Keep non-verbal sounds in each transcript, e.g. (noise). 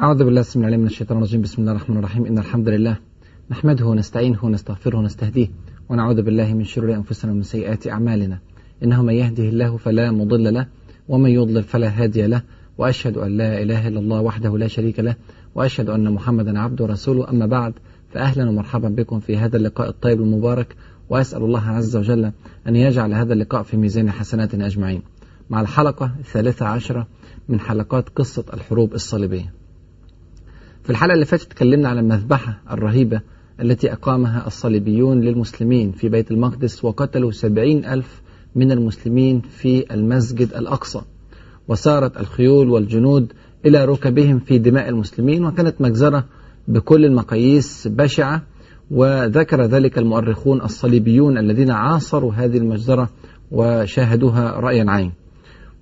أعوذ بالله السميع العليم من الشيطان الرجيم. بسم الله الرحمن الرحيم. إن الحمد لله نحمده ونستعينه ونستغفره ونستهديه ونعوذ بالله من شرور أنفسنا ومن سيئات أعمالنا. إنه من يهده الله فلا مضل له ومن يضلل فلا هادي له. وأشهد أن لا إله إلا الله وحده لا شريك له وأشهد أن محمدا عبده ورسوله. أما بعد فأهلا ومرحبا بكم في هذا اللقاء الطيب المبارك. وأسأل الله عز وجل أن يجعل هذا اللقاء في ميزان حسناتنا أجمعين. مع الحلقة الثالثة عشرة من حلقات قصة الحروب الصليبية. في الحلقة اللي فاتت تكلمنا على المذبحة الرهيبة التي أقامها الصليبيون للمسلمين في بيت المقدس وقتلوا سبعين ألف من المسلمين في المسجد الأقصى. وسارت الخيول والجنود إلى ركبهم في دماء المسلمين وكانت مجزرة بكل المقاييس بشعة. وذكر ذلك المؤرخون الصليبيون الذين عاصروا هذه المجزرة وشاهدوها رأيا عين.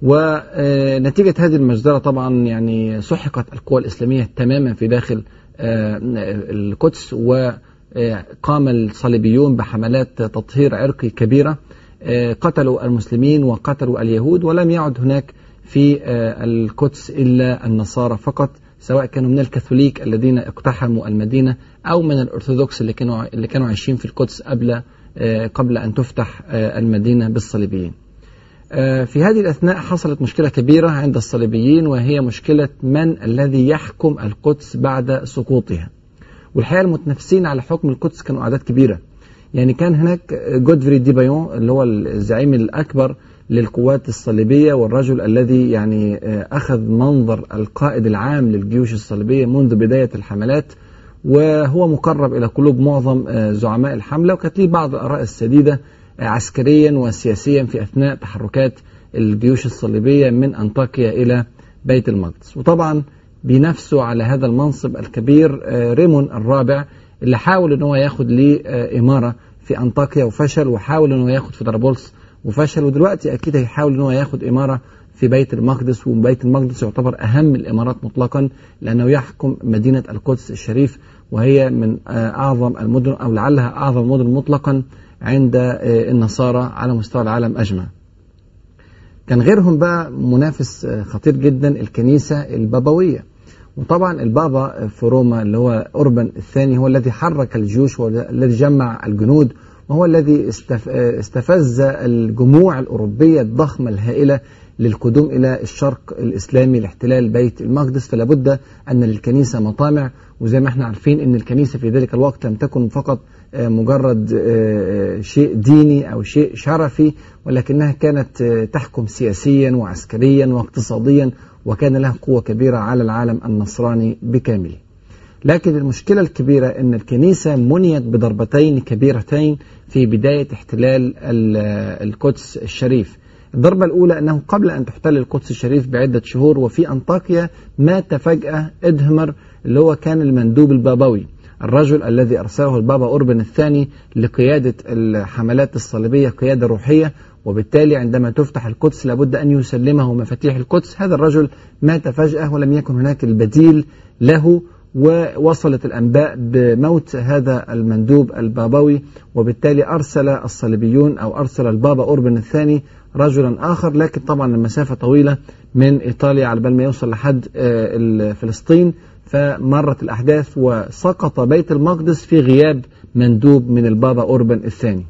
ونتيجة هذه المجزرة طبعا يعني سحقت القوى الإسلامية تماما في داخل القدس وقام الصليبيون بحملات تطهير عرقي كبيرة قتلوا المسلمين وقتلوا اليهود ولم يعد هناك في القدس إلا النصارى فقط سواء كانوا من الكاثوليك الذين اقتحموا المدينة أو من الأرثوذكس اللي كانوا اللي كانوا عايشين في القدس قبل قبل أن تفتح المدينة بالصليبيين. في هذه الأثناء حصلت مشكلة كبيرة عند الصليبيين وهي مشكلة من الذي يحكم القدس بعد سقوطها. والحقيقة المتنافسين على حكم القدس كانوا أعداد كبيرة. يعني كان هناك جودفري دي بايون اللي هو الزعيم الأكبر للقوات الصليبية والرجل الذي يعني أخذ منظر القائد العام للجيوش الصليبية منذ بداية الحملات وهو مقرب إلى قلوب معظم زعماء الحملة وكانت ليه بعض الآراء السديدة عسكريا وسياسيا في أثناء تحركات الجيوش الصليبية من أنطاكيا إلى بيت المقدس. وطبعا بنفسه على هذا المنصب الكبير ريمون الرابع اللي حاول إن هو ياخد ليه إمارة في أنطاكيا وفشل وحاول إن هو ياخد في طرابلس وفشل. ودلوقتي أكيد هيحاول إن هو ياخد إمارة في بيت المقدس. وبيت المقدس يعتبر أهم الإمارات مطلقا لأنه يحكم مدينة القدس الشريف وهي من أعظم المدن أو لعلها أعظم المدن مطلقا عند النصارى على مستوى العالم أجمع. كان غيرهم بقى منافس خطير جدا الكنيسة البابوية. وطبعا البابا في روما اللي هو أوربان الثاني هو الذي حرك الجيوش والذي جمع الجنود وهو الذي استفز الجموع الأوروبية الضخمة الهائلة للقدوم إلى الشرق الإسلامي لاحتلال بيت المقدس فلا بد أن للكنيسة مطامع. وزي ما إحنا عارفين أن الكنيسة في ذلك الوقت لم تكن فقط مجرد شيء ديني أو شيء شرفي ولكنها كانت تحكم سياسيا وعسكريا واقتصاديا وكان لها قوة كبيرة على العالم النصراني بكامله لكن المشكلة الكبيرة أن الكنيسة منيت بضربتين كبيرتين في بداية احتلال القدس الشريف. الضربة الأولى أنه قبل أن تحتل القدس الشريف بعدة شهور وفي أنطاكيا مات فجأة إدهمر اللي هو كان المندوب البابوي الرجل الذي أرسله البابا أوربن الثاني لقيادة الحملات الصليبية قيادة روحية وبالتالي عندما تفتح القدس لابد أن يسلمه مفاتيح القدس. هذا الرجل مات فجأة ولم يكن هناك البديل له ووصلت الأنباء بموت هذا المندوب البابوي وبالتالي أرسل الصليبيون أو أرسل البابا أوربن الثاني رجلا آخر لكن طبعا المسافة طويلة من إيطاليا على بال ما يوصل لحد فلسطين فمرت الأحداث وسقط بيت المقدس في غياب مندوب من البابا أوربن الثاني.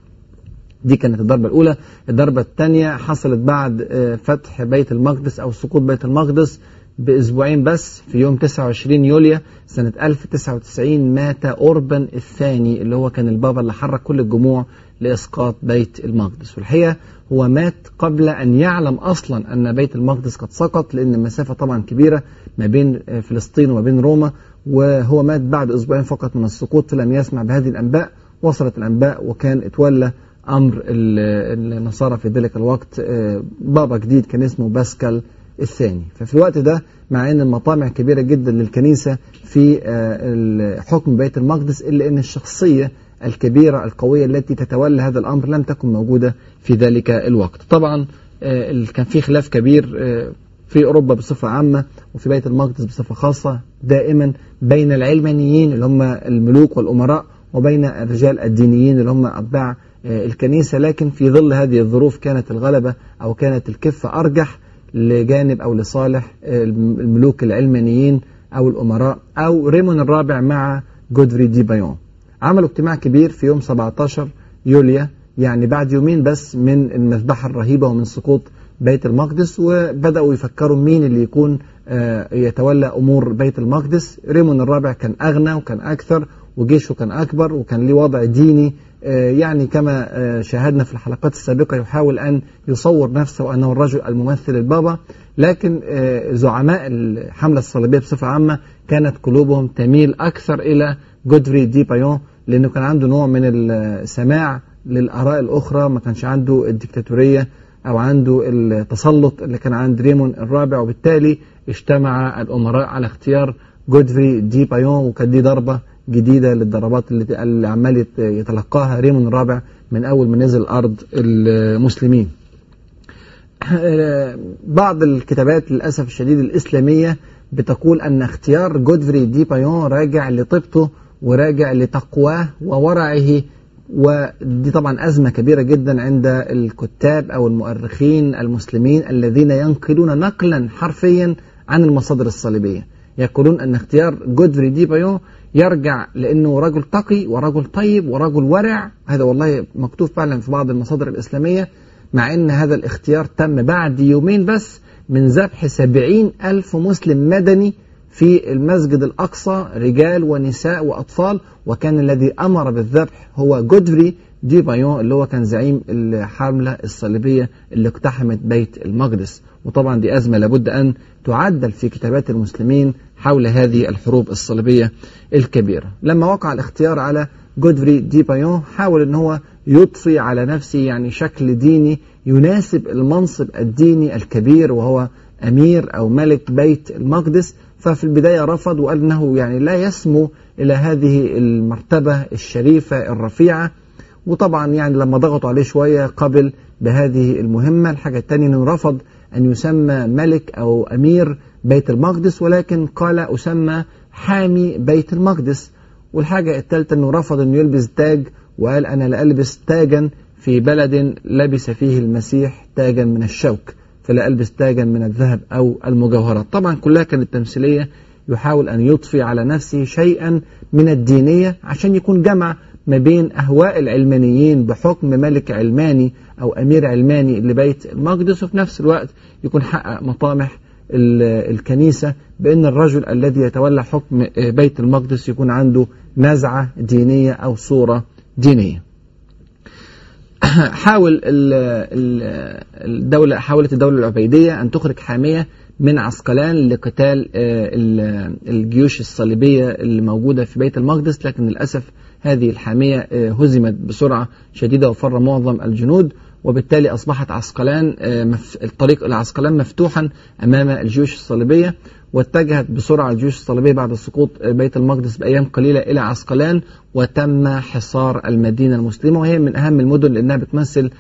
دي كانت الضربة الأولى. الضربة الثانية حصلت بعد فتح بيت المقدس أو سقوط بيت المقدس بأسبوعين بس في يوم 29 يوليو سنة 1099 مات أوربن الثاني اللي هو كان البابا اللي حرك كل الجموع لإسقاط بيت المقدس. والحقيقة هو مات قبل أن يعلم أصلا أن بيت المقدس قد سقط لأن المسافة طبعا كبيرة ما بين فلسطين وما بين روما وهو مات بعد أسبوعين فقط من السقوط. فلم يسمع بهذه الأنباء وصلت الأنباء وكان اتولى أمر النصارى في ذلك الوقت. بابا جديد كان اسمه باسكال الثاني. ففي الوقت ده مع إن المطامع كبيرة جدا للكنيسة في حكم بيت المقدس إلا أن الشخصية الكبيرة القوية التي تتولى هذا الأمر لم تكن موجودة في ذلك الوقت. طبعا كان في خلاف كبير في أوروبا بصفة عامة وفي بيت المقدس بصفة خاصة دائما بين العلمانيين اللي هم الملوك والأمراء وبين الرجال الدينيين اللي هم أتباع الكنيسة. لكن في ظل هذه الظروف كانت الغلبة أو كانت الكفة أرجح لجانب أو لصالح الملوك العلمانيين أو الأمراء أو ريمون الرابع مع جودفري دي بايون. عملوا اجتماع كبير في يوم 17 يوليو يعني بعد يومين بس من المذبحة الرهيبة ومن سقوط بيت المقدس وبدأوا يفكروا مين اللي يكون يتولى أمور بيت المقدس. ريمون الرابع كان أغنى وكان أكثر وجيشه كان أكبر وكان له وضع ديني يعني كما شاهدنا في الحلقات السابقة يحاول أن يصور نفسه أنه الرجل الممثل البابا لكن زعماء الحملة الصليبية بصفة عامة كانت قلوبهم تميل أكثر إلى جودفري دي بايون لأنه كان عنده نوع من السماع للآراء الأخرى ما كانش عنده الدكتاتورية أو عنده التسلط اللي كان عند ريمون الرابع وبالتالي اجتمع الأمراء على اختيار جودفري دي بايون وكانت دي ضربة جديدة للضربات اللي, اللي عمال يتلقاها ريمون الرابع من أول ما نزل أرض المسلمين. (clears throat) بعض الكتابات للأسف الشديد الإسلامية بتقول أن اختيار جودفري دي بايون راجع لطيبته وراجع لتقواه وورعه ودي طبعا أزمة كبيرة جدا عند الكتاب أو المؤرخين المسلمين الذين ينقلون نقلا حرفيا عن المصادر الصليبية. يقولون أن اختيار جودفري دي بايون يرجع لأنه رجل تقي ورجل طيب ورجل ورع. هذا والله مكتوب فعلا في بعض المصادر الإسلامية مع أن هذا الاختيار تم بعد يومين بس من ذبح سبعين ألف مسلم مدني في المسجد الأقصى رجال ونساء وأطفال. وكان الذي أمر بالذبح هو جودفري دي بايون اللي هو كان زعيم الحملة الصليبية اللي اقتحمت بيت المقدس. وطبعا دي أزمة لابد أن تعدل في كتابات المسلمين حول هذه الحروب الصليبية الكبيرة. لما وقع الاختيار على جودفري دي بايون حاول إن هو يضفي على نفسه يعني شكل ديني يناسب المنصب الديني الكبير وهو أمير أو ملك بيت المقدس. ففي البداية رفض وقال أنه يعني لا يسمو إلى هذه المرتبة الشريفة الرفيعة. وطبعا يعني لما ضغطوا عليه شوية قبل بهذه المهمة الحاجة الثانية أنه رفض أن يسمى ملك أو أمير بيت المقدس ولكن قال أسمى حامي بيت المقدس. والحاجة الثالثة أنه رفض أنه يلبس تاج وقال أنا لا ألبس تاجا في بلد لبس فيه المسيح تاجا من الشوك فلا ألبس تاجا من الذهب أو المجوهرات. طبعا كلها كانت تمثيلية يحاول أن يضفي على نفسه شيئا من الدينية عشان يكون جمع ما بين أهواء العلمانيين بحكم ملك علماني أو أمير علماني لبيت المقدس وفي نفس الوقت يكون حقق مطامح الكنيسة بأن الرجل الذي يتولى حكم بيت المقدس يكون عنده نزعة دينية أو صورة دينية. (clears throat) حاول الدولة حاولت الدولة العبيدية أن تخرج حامية من عسقلان لقتال الجيوش الصليبية اللي موجودة في بيت المقدس لكن للأسف هذه الحامية هزمت بسرعة شديدة وفر معظم الجنود. وبالتالي أصبحت عسقلان الطريق إلى عسقلان مفتوحا أمام الجيوش الصليبية واتجهت بسرعة الجيوش الصليبية بعد سقوط بيت المقدس بأيام قليلة إلى عسقلان وتم حصار المدينة المسلمة وهي من أهم المدن لأنها بتمثل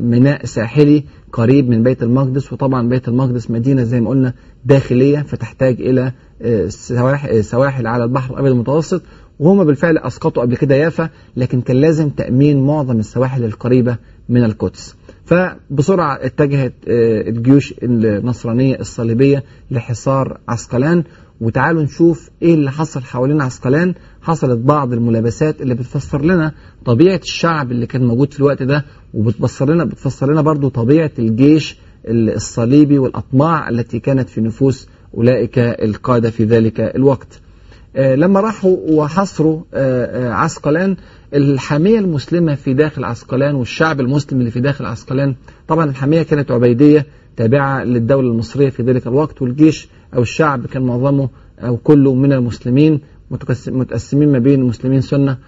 ميناء ساحلي قريب من بيت المقدس وطبعا بيت المقدس مدينة زي ما قلنا داخلية فتحتاج إلى سواحل على البحر الأبيض المتوسط وهم بالفعل أسقطوا قبل كده يافا لكن كان لازم تأمين معظم السواحل القريبة من القدس. فبسرعة اتجهت الجيوش النصرانية الصليبية لحصار عسقلان وتعالوا نشوف إيه اللي حصل حوالين عسقلان. حصلت بعض الملابسات اللي بتفسر لنا طبيعة الشعب اللي كان موجود في الوقت ده وبتفسر لنا بتفسر لنا برضو طبيعة الجيش الصليبي والأطماع التي كانت في نفوس أولئك القادة في ذلك الوقت. لما راحوا وحصروا عسقلان الحامية المسلمة في داخل عسقلان والشعب المسلم اللي في داخل عسقلان طبعا الحامية كانت عبيدية تابعة للدولة المصرية في ذلك الوقت والجيش أو الشعب كان معظمه أو كله من المسلمين متقسمين ما بين مسلمين سنة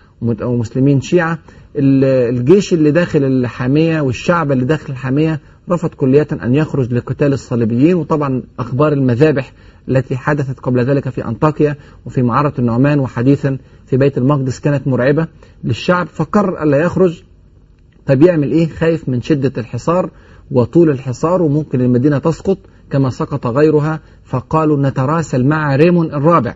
أو مسلمين شيعة. الجيش اللي داخل الحامية والشعب اللي داخل الحامية رفض كلية أن يخرج لقتال الصليبيين وطبعا أخبار المذابح التي حدثت قبل ذلك في أنطاكيا وفي معرة النعمان وحديثا في بيت المقدس كانت مرعبة للشعب فقرر ألا يخرج طب يعمل إيه؟ خايف من شدة الحصار وطول الحصار وممكن المدينة تسقط كما سقط غيرها فقالوا نتراسل مع ريمون الرابع.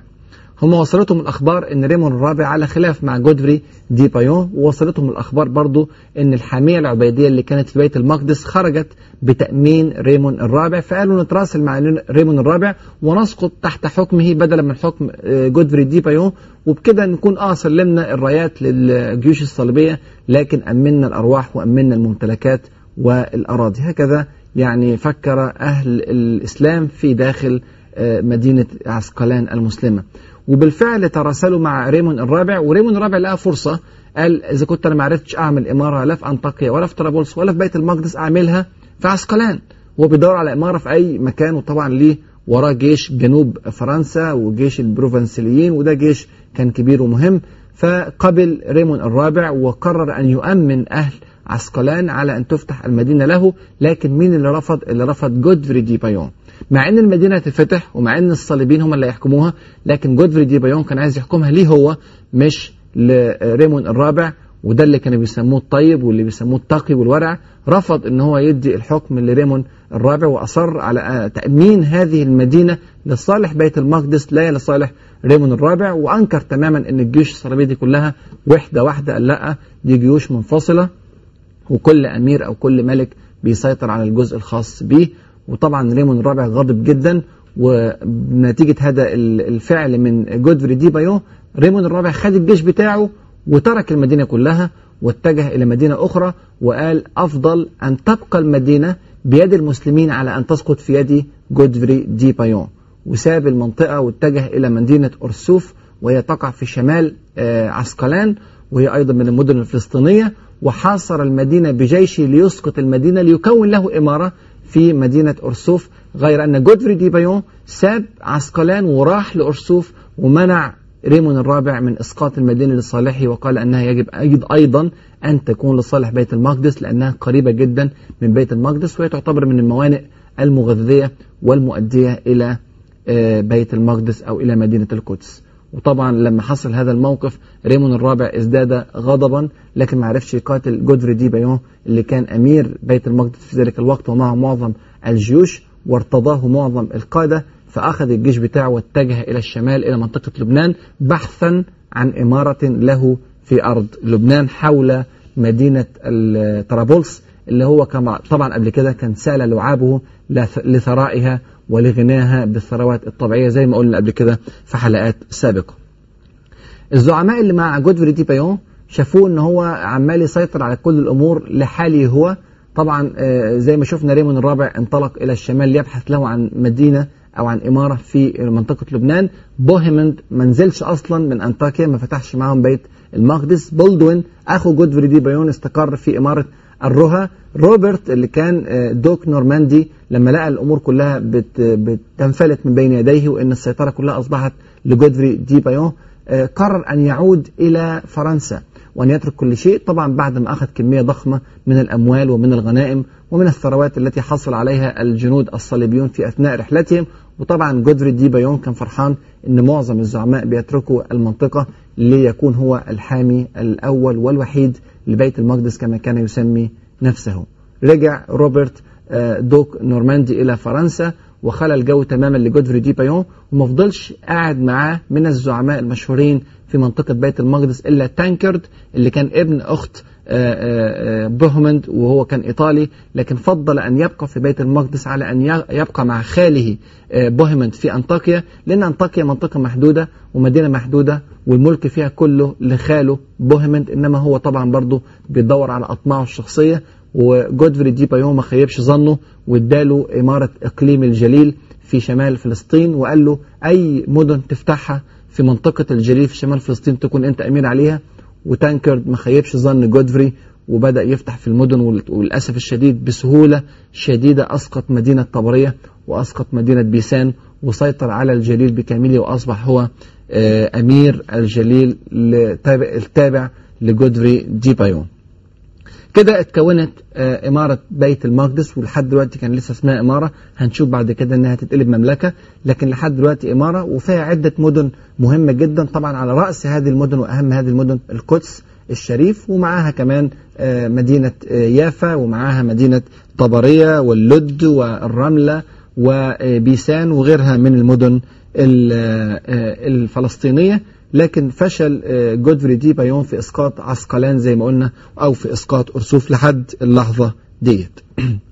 هم وصلتهم الأخبار أن ريمون الرابع على خلاف مع جودفري دي بايون ووصلتهم الأخبار برضو أن الحامية العبيدية اللي كانت في بيت المقدس خرجت بتأمين ريمون الرابع فقالوا نتراسل مع ريمون الرابع ونسقط تحت حكمه بدلا من حكم جودفري دي بايون وبكده نكون آه سلمنا الرايات للجيوش الصليبية لكن أمنا الأرواح وأمنا الممتلكات والأراضي. هكذا يعني فكر أهل الإسلام في داخل مدينة عسقلان المسلمة. وبالفعل تراسلوا مع ريمون الرابع وريمون الرابع لقى فرصة قال إذا كنت أنا ما عرفتش أعمل إمارة لا في أنطاكيا ولا في طرابلس ولا في بيت المقدس أعملها في عسقلان. هو بيدور على إمارة في أي مكان وطبعا ليه وراه جيش جنوب فرنسا وجيش البروفنسيين وده جيش كان كبير ومهم. فقبل ريمون الرابع وقرر أن يؤمن أهل عسقلان على أن تفتح المدينة له لكن مين اللي رفض؟ اللي رفض جودفري دي بايون مع إن المدينة تتفتح ومع إن الصليبيين هم اللي هيحكموها لكن جودفري دي بايون كان عايز يحكمها. ليه هو؟ مش لريمون الرابع وده اللي كانوا بيسموه الطيب واللي بيسموه التقي والورع. رفض إن هو يدي الحكم لريمون الرابع وأصر على تأمين هذه المدينة لصالح بيت المقدس لا لصالح ريمون الرابع. وأنكر تماما إن الجيوش الصليبية دي كلها وحدة واحدة قال لا دي جيوش منفصلة وكل أمير أو كل ملك بيسيطر على الجزء الخاص به وطبعا ريمون الرابع غاضب جدا ونتيجة هذا الفعل من جودفري دي بايون ريمون الرابع خد الجيش بتاعه وترك المدينة كلها واتجه إلى مدينة أخرى وقال أفضل أن تبقى المدينة بيد المسلمين على أن تسقط في يد جودفري دي بايون وساب المنطقة واتجه إلى مدينة أرسوف وهي تقع في شمال عسقلان وهي أيضا من المدن الفلسطينية وحاصر المدينة بجيشه ليسقط المدينة ليكون له إمارة في مدينة أرسوف غير أن جودفري دي بايون ساب عسقلان وراح لأرسوف ومنع ريمون الرابع من إسقاط المدينة لصالحه وقال أنها يجب أيضا أن تكون لصالح بيت المقدس لأنها قريبة جدا من بيت المقدس وهي تعتبر من الموانئ المغذية والمؤدية إلى بيت المقدس أو إلى مدينة القدس. وطبعا لما حصل هذا الموقف ريمون الرابع ازداد غضبا لكن ما عرفش يقاتل جودفري دي بايون اللي كان أمير بيت المقدس في ذلك الوقت ومعه معظم الجيوش وارتضاه معظم القادة فأخذ الجيش بتاعه واتجه إلى الشمال إلى منطقة لبنان بحثا عن إمارة له في أرض لبنان حول مدينة طرابلس اللي هو كما طبعا قبل كده كان سال لعابه لثرائها ولغناها بالثروات الطبيعية. زي ما قلنا قبل كده في حلقات سابقة. الزعماء اللي مع جودفري دي بايون شافوه إن هو عمال يسيطر على كل الأمور لحاله هو. طبعا زي ما شفنا ريمون الرابع انطلق إلى الشمال ليبحث له عن مدينة أو عن إمارة في منطقة لبنان. بوهيمند ما نزلش أصلا من أنطاكيا ما فتحش معاهم بيت المقدس. بولدوين أخو جودفري دي بايون استقر في إمارة الرها روبرت اللي كان دوك نورماندي لما لقى الأمور كلها بت بتنفلت من بين يديه وإن السيطرة كلها أصبحت لجودفري دي بايون قرر أن يعود إلى فرنسا وأن يترك كل شيء. طبعا بعد ما أخذ كمية ضخمة من الأموال ومن الغنائم ومن الثروات التي حصل عليها الجنود الصليبيون في أثناء رحلتهم. وطبعا جودفري دي بايون كان فرحان إن معظم الزعماء بيتركوا المنطقة ليكون هو الحامي الأول والوحيد لبيت المقدس كما كان يسمي نفسه. رجع روبرت دوك نورماندي إلى فرنسا وخلى الجو تماما لجودفري دي بايون وما فضلش قاعد معاه من الزعماء المشهورين في منطقة بيت المقدس إلا تانكرد اللي كان ابن أخت بوهمند وهو كان إيطالي لكن فضل أن يبقى في بيت المقدس على أن يبقى مع خاله بوهمند في أنطاكيا لأن أنطاكيا منطقة محدودة ومدينة محدودة والملك فيها كله لخاله بوهمند إنما هو طبعا برضه بيدور على أطماعه الشخصية وجودفري دي بايون ما خيبش ظنه واداله إمارة إقليم الجليل في شمال فلسطين وقال له أي مدن تفتحها في منطقة الجليل في شمال فلسطين تكون أنت أمير عليها. وتانكرد ما خيبش ظن جودفري وبدأ يفتح في المدن وللأسف الشديد بسهولة شديدة أسقط مدينة طبرية وأسقط مدينة بيسان وسيطر على الجليل بكامله وأصبح هو أمير الجليل التابع لجودفري دي بايون كده اتكونت إمارة بيت المقدس ولحد دلوقتي كان لسه اسمها إمارة. هنشوف بعد كده إنها تتقلب مملكة لكن لحد دلوقتي إمارة وفيها عدة مدن مهمة جدا. طبعا على رأس هذه المدن وأهم هذه المدن القدس الشريف ومعاها كمان مدينة يافا ومعاها مدينة طبرية واللد والرملة وبيسان وغيرها من المدن الفلسطينية لكن فشل جودفري دي بايون في إسقاط عسقلان زي ما قلنا أو في إسقاط أرسوف لحد اللحظة ديت. (clears throat)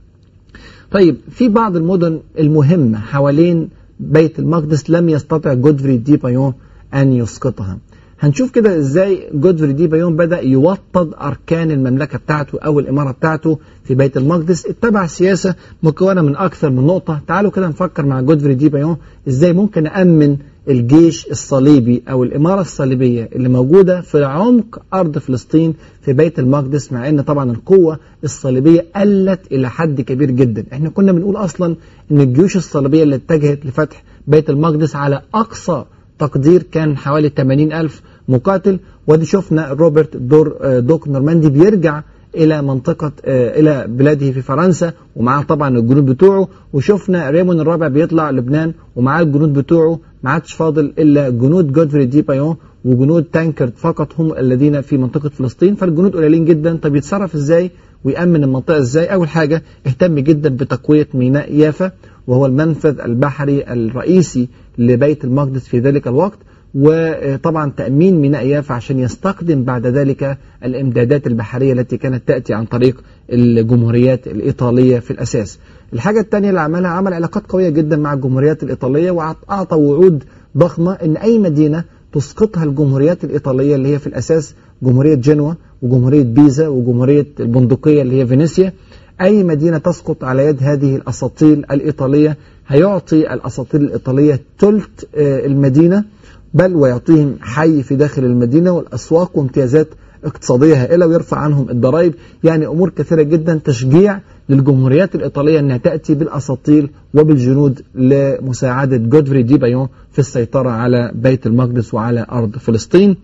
طيب في بعض المدن المهمة حوالين بيت المقدس لم يستطع جودفري دي بايون أن يسقطها. هنشوف كده إزاي جودفري دي بايون بدأ يوطد أركان المملكة بتاعته أو الإمارة بتاعته في بيت المقدس. اتبع سياسة مكونة من أكثر من نقطة. تعالوا كده نفكر مع جودفري دي بايون إزاي ممكن نأمن الجيش الصليبي أو الإمارة الصليبية اللي موجودة في عمق أرض فلسطين في بيت المقدس مع أن طبعا القوة الصليبية قلت إلى حد كبير جدا. إحنا كنا بنقول أصلا أن الجيوش الصليبية اللي اتجهت لفتح بيت المقدس على أقصى تقدير كان حوالي 80 ألف مقاتل ودي شفنا روبرت دوق نورماندي بيرجع إلى منطقة إلى بلاده في فرنسا ومعاه طبعا الجنود بتوعه وشفنا ريمون الرابع بيطلع لبنان ومعاه الجنود بتوعه ما عادش فاضل إلا جنود جودفري دي بايون وجنود تانكرد فقط هم الذين في منطقة فلسطين فالجنود قليلين جدا. طب يتصرف إزاي؟ ويأمن المنطقة إزاي؟ أول حاجة اهتم جدا بتقوية ميناء يافا وهو المنفذ البحري الرئيسي لبيت المقدس في ذلك الوقت وطبعا تأمين ميناء يافا عشان يستخدم بعد ذلك الإمدادات البحرية التي كانت تأتي عن طريق الجمهوريات الإيطالية في الأساس. الحاجة الثانية اللي عملها عمل علاقات قوية جدا مع الجمهوريات الإيطالية وأعطى وعود ضخمة إن أي مدينة تسقطها الجمهوريات الإيطالية اللي هي في الأساس جمهورية جنوة وجمهورية بيزا وجمهورية البندقية اللي هي فينيسيا أي مدينة تسقط على يد هذه الأساطيل الإيطالية هيعطي الأساطيل الإيطالية ثلث المدينة بل ويعطيهم حي في داخل المدينة والأسواق وامتيازات اقتصادية هائلة ويرفع عنهم الضرائب. يعني أمور كثيرة جدا تشجيع للجمهوريات الإيطالية أنها تأتي بالأساطيل وبالجنود لمساعدة جودفري دي بايون في السيطرة على بيت المقدس وعلى أرض فلسطين.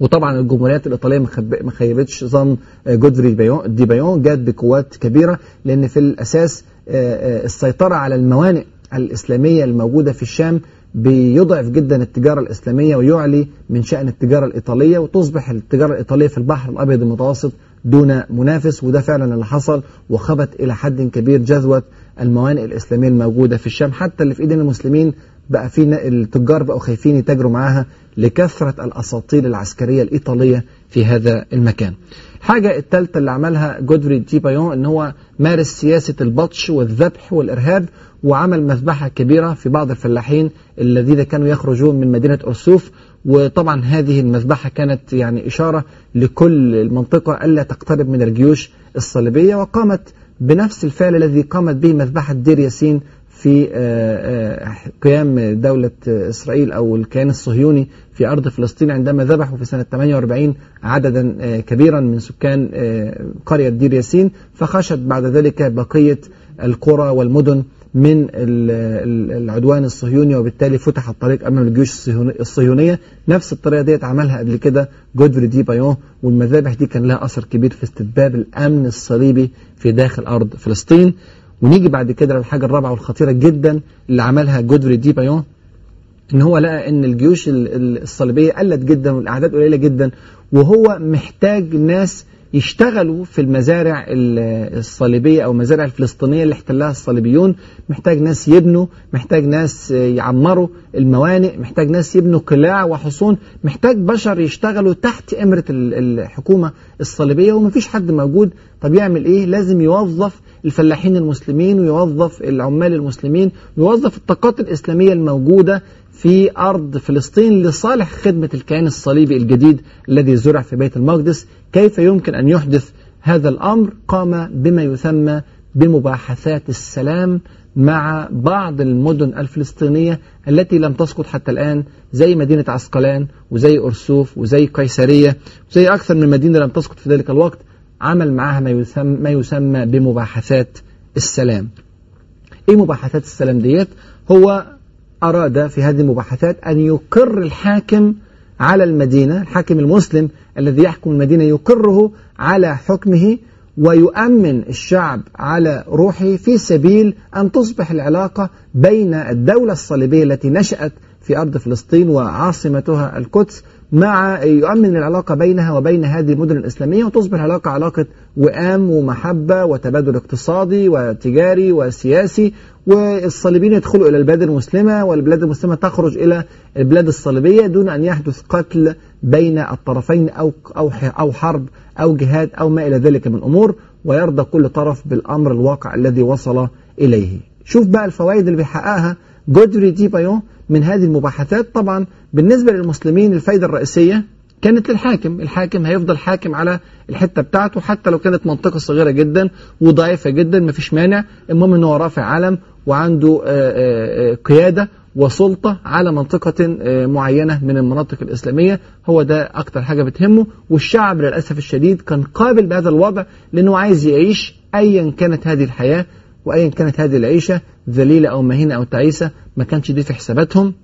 وطبعا الجمهوريات الإيطالية ما خيبتش ظن جودفري بايون دي بايون جات بقوات كبيرة لأن في الأساس السيطرة على الموانئ الإسلامية الموجودة في الشام بيضعف جدا التجارة الإسلامية ويعلي من شأن التجارة الإيطالية وتصبح التجارة الإيطالية في البحر الأبيض المتوسط دون منافس وده فعلا اللي حصل وخبت إلى حد كبير جذوة الموانئ الإسلامية الموجودة في الشام حتى اللي في إيدين المسلمين بقى في التجار بقوا خايفين يتاجروا معاها لكثرة الأساطيل العسكرية الإيطالية في هذا المكان. الحاجة الثالثة اللي عملها جودفري دي بايون إن هو مارس سياسة البطش والذبح والإرهاب وعمل مذبحة كبيرة في بعض الفلاحين الذين كانوا يخرجون من مدينة أرسوف. وطبعا هذه المذبحة كانت يعني إشارة لكل المنطقة ألا تقترب من الجيوش الصليبية وقامت بنفس الفعل الذي قامت به مذبحة دير ياسين في قيام دولة إسرائيل أو الكيان الصهيوني في أرض فلسطين عندما ذبحوا في سنة 48 عددا كبيرا من سكان قرية دير ياسين فخشيت بعد ذلك بقية القرى والمدن من العدوان الصهيوني وبالتالي فتح الطريق أمام الجيوش الصهيونية. نفس الطريقة ديت عملها قبل كده جودفري دي بايون والمذابح دي كان لها أثر كبير في استتباب الأمن الصليبي في داخل أرض فلسطين. ونيجي بعد كده للحاجة الرابعة والخطيرة جدا اللي عملها جودفري دي بايون إن هو لقى إن الجيوش الصليبية قلت جدا والأعداد قليلة جدا وهو محتاج ناس يشتغلوا في المزارع الصليبية أو المزارع الفلسطينية اللي احتلها الصليبيون محتاج ناس يبنوا محتاج ناس يعمروا الموانئ محتاج ناس يبنوا قلاع وحصون محتاج بشر يشتغلوا تحت إمرة الحكومة الصليبية ومفيش حد موجود. طب يعمل إيه؟ لازم يوظف الفلاحين المسلمين ويوظف العمال المسلمين ويوظف الطاقات الإسلامية الموجودة في أرض فلسطين لصالح خدمة الكيان الصليبي الجديد الذي زرع في بيت المقدس. كيف يمكن أن يحدث هذا الأمر؟ قام بما يسمى بمباحثات السلام مع بعض المدن الفلسطينية التي لم تسقط حتى الآن زي مدينة عسقلان وزي أرسوف وزي قيسرية وزي أكثر من مدينة لم تسقط في ذلك الوقت. عمل معها ما يسمى, ما يسمى بمباحثات السلام. إيه مباحثات السلام ديت؟ هو أراد في هذه المباحثات أن يقر الحاكم على المدينة الحاكم المسلم الذي يحكم المدينة يقره على حكمه ويؤمن الشعب على روحه في سبيل أن تصبح العلاقة بين الدولة الصليبية التي نشأت في أرض فلسطين وعاصمتها القدس مع يؤمن العلاقة بينها وبين هذه المدن الإسلامية وتصبح العلاقة علاقة وئام ومحبة وتبادل اقتصادي وتجاري وسياسي والصليبيين يدخلوا إلى البلاد المسلمة والبلاد المسلمة تخرج إلى البلاد الصليبية دون أن يحدث قتل بين الطرفين أو أو أو حرب أو جهاد أو ما إلى ذلك من أمور ويرضى كل طرف بالأمر الواقع الذي وصل إليه. شوف بقى الفوائد اللي بيحققها. جودري دي بايون من هذه المباحثات. طبعا بالنسبة للمسلمين الفائدة الرئيسية كانت للحاكم. الحاكم هيفضل حاكم على الحتة بتاعته حتى لو كانت منطقة صغيرة جدا وضعيفة جدا مفيش مانع. المهم إن هو رافع علم وعنده قيادة وسلطة على منطقة معينة من المناطق الإسلامية. هو ده أكتر حاجة بتهمه. والشعب للأسف الشديد كان قابل بهذا الوضع لأنه عايز يعيش أيا كانت هذه الحياة. وأيا كانت هذه العيشة ذليلة أو مهينة أو تعيسة ما كانش دي في حساباتهم.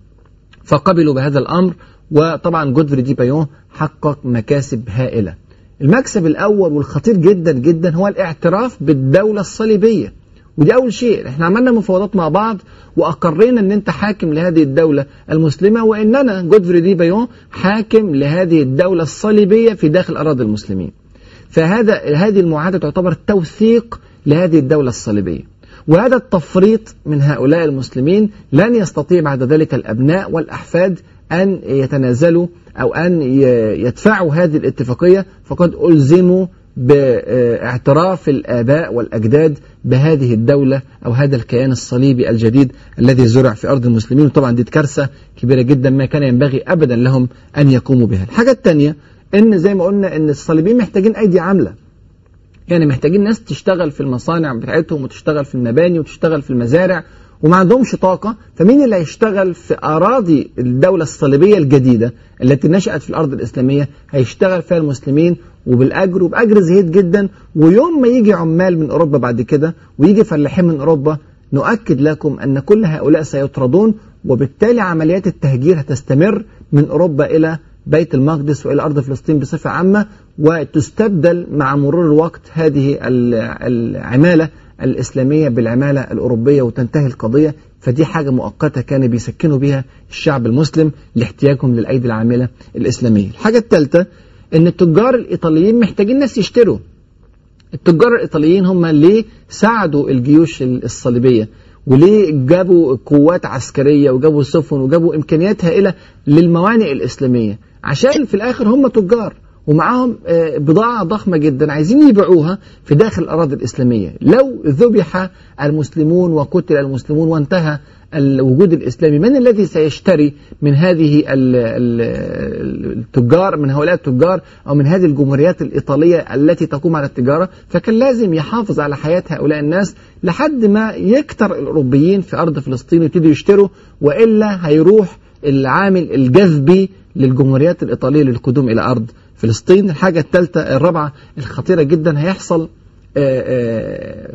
فقبلوا بهذا الأمر وطبعا جودفري دي بايون حقق مكاسب هائلة. المكسب الأول والخطير جدا جدا هو الاعتراف بالدولة الصليبية. ودي أول شيء. إحنا عملنا مفاوضات مع بعض وأقرينا أن أنت حاكم لهذه الدولة المسلمة وإننا جودفري دي بايون حاكم لهذه الدولة الصليبية في داخل أراضي المسلمين. فهذا هذه المعاهدة تعتبر توثيق لهذه الدولة الصليبية. وهذا التفريط من هؤلاء المسلمين لن يستطيع بعد ذلك الأبناء والأحفاد أن يتنازلوا أو أن يدفعوا هذه الاتفاقية. فقد ألزموا باعتراف الآباء والأجداد بهذه الدولة أو هذا الكيان الصليبي الجديد الذي زرع في أرض المسلمين. وطبعا دي كارثة كبيرة جدا ما كان ينبغي أبدا لهم أن يقوموا بها. الحاجة الثانية إن زي ما قلنا إن الصليبيين محتاجين أيدي عاملة. يعني محتاجين ناس تشتغل في المصانع بتاعتهم وتشتغل في المباني وتشتغل في المزارع وما عندهمش طاقة فمين اللي هيشتغل في أراضي الدولة الصليبية الجديدة التي نشأت في الأرض الإسلامية؟ هيشتغل فيها المسلمين وبالأجر وبأجر زهيد جدا ويوم ما يجي عمال من أوروبا بعد كده ويجي فلاحين من أوروبا نؤكد لكم أن كل هؤلاء سيطردون وبالتالي عمليات التهجير هتستمر من أوروبا إلى بيت المقدس وإلى أرض فلسطين بصفة عامة وتستبدل مع مرور الوقت هذه العمالة الإسلامية بالعمالة الأوروبية وتنتهي القضية. فدي حاجة مؤقتة كان بيسكنوا بها الشعب المسلم لاحتياجهم للأيدي العاملة الإسلامية. الحاجة الثالثة أن التجار الإيطاليين محتاجين ناس يشتروا. التجار الإيطاليين هم اللي ساعدوا الجيوش الصليبية وليه جابوا قوات عسكرية وجابوا سفن وجابوا إمكانيات هائلة للموانئ الإسلامية. عشان في الآخر هم تجار. ومعاهم بضاعة ضخمة جدا عايزين يبيعوها في داخل الأراضي الإسلامية. لو ذبح المسلمون وقتل المسلمون وانتهى الوجود الإسلامي من الذي سيشتري من هذه التجار من هؤلاء التجار أو من هذه الجمهوريات الإيطالية التي تقوم على التجارة؟ فكان لازم يحافظ على حياة هؤلاء الناس لحد ما يكتر الأوروبيين في أرض فلسطين ويبتدوا يشتروا وإلا هيروح العامل الجذبي للجمهوريات الإيطالية للقدوم إلى أرض فلسطين الحاجة الثالثة الرابعة الخطيرة جدا هيحصل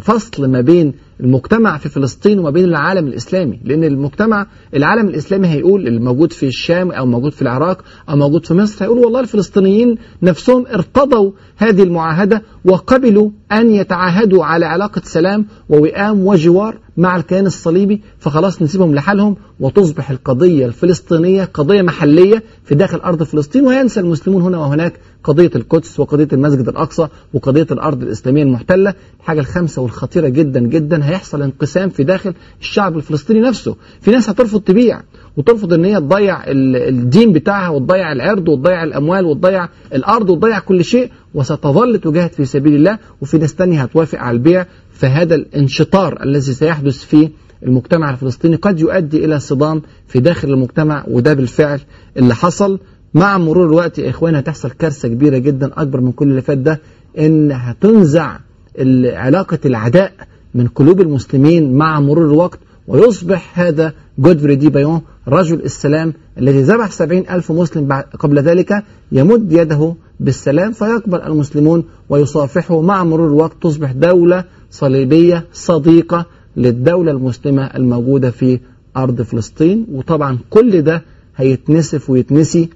فصل ما بين المجتمع في فلسطين وما بين العالم الإسلامي. لأن المجتمع العالم الإسلامي هيقول الموجود في الشام أو موجود في العراق أو موجود في مصر هيقول والله الفلسطينيين نفسهم ارتضوا هذه المعاهدة وقبلوا أن يتعاهدوا على علاقة سلام ووئام وجوار مع الكيان الصليبي. فخلاص نسيبهم لحالهم وتصبح القضية الفلسطينية قضية محلية في داخل أرض فلسطين. وينسى المسلمون هنا وهناك قضية القدس وقضية المسجد الأقصى وقضية الأرض الإسلامية المحتلة. الحاجة الخامسة والخطيرة جدا جدا هيحصل انقسام في داخل الشعب الفلسطيني نفسه. في ناس هترفض تبيع وترفض إن هي تضيع الدين بتاعها وتضيع العرض وتضيع الأموال وتضيع الأرض وتضيع كل شيء وستظل تجاهد في سبيل الله. وفي ناس تانية هتوافق على البيع فهذا الانشطار الذي سيحدث في المجتمع الفلسطيني. قد يؤدي إلى صدام في داخل المجتمع وده بالفعل اللي حصل. مع مرور الوقت يا إخوان هتحصل كارثة كبيرة جدا أكبر من كل اللي فات ده. إن هتنزع علاقة العداء من قلوب المسلمين مع مرور الوقت ويصبح هذا جودفري دي بايون رجل السلام الذي ذبح سبعين ألف مسلم قبل ذلك يمد يده بالسلام فيقبل المسلمون ويصافحه. مع مرور الوقت تصبح دولة صليبية صديقة للدولة المسلمة الموجودة في أرض فلسطين. وطبعا كل ده هيتنسف ويتنسي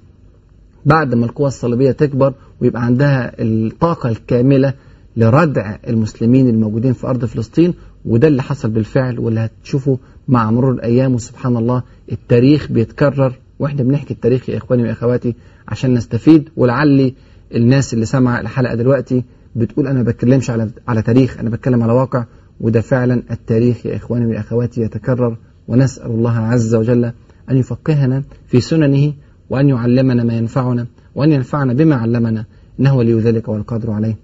بعد ما القوى الصليبية تكبر ويبقى عندها الطاقة الكاملة لردع المسلمين الموجودين في أرض فلسطين وده اللي حصل بالفعل واللي هتشوفه مع مرور الأيام. وسبحان الله التاريخ بيتكرر وإحنا بنحكي التاريخ يا إخواني واخواتي عشان نستفيد. ولعلي الناس اللي سمع الحلقة دلوقتي بتقول أنا ما بتكلمش على على تاريخ أنا بتكلم على واقع. وده فعلا التاريخ يا إخواني واخواتي يتكرر. ونسأل الله عز وجل أن يفقهنا في سننه وأن يعلمنا ما ينفعنا وأن ينفعنا بما علمنا إنه ولي ذلك والقادر عليه.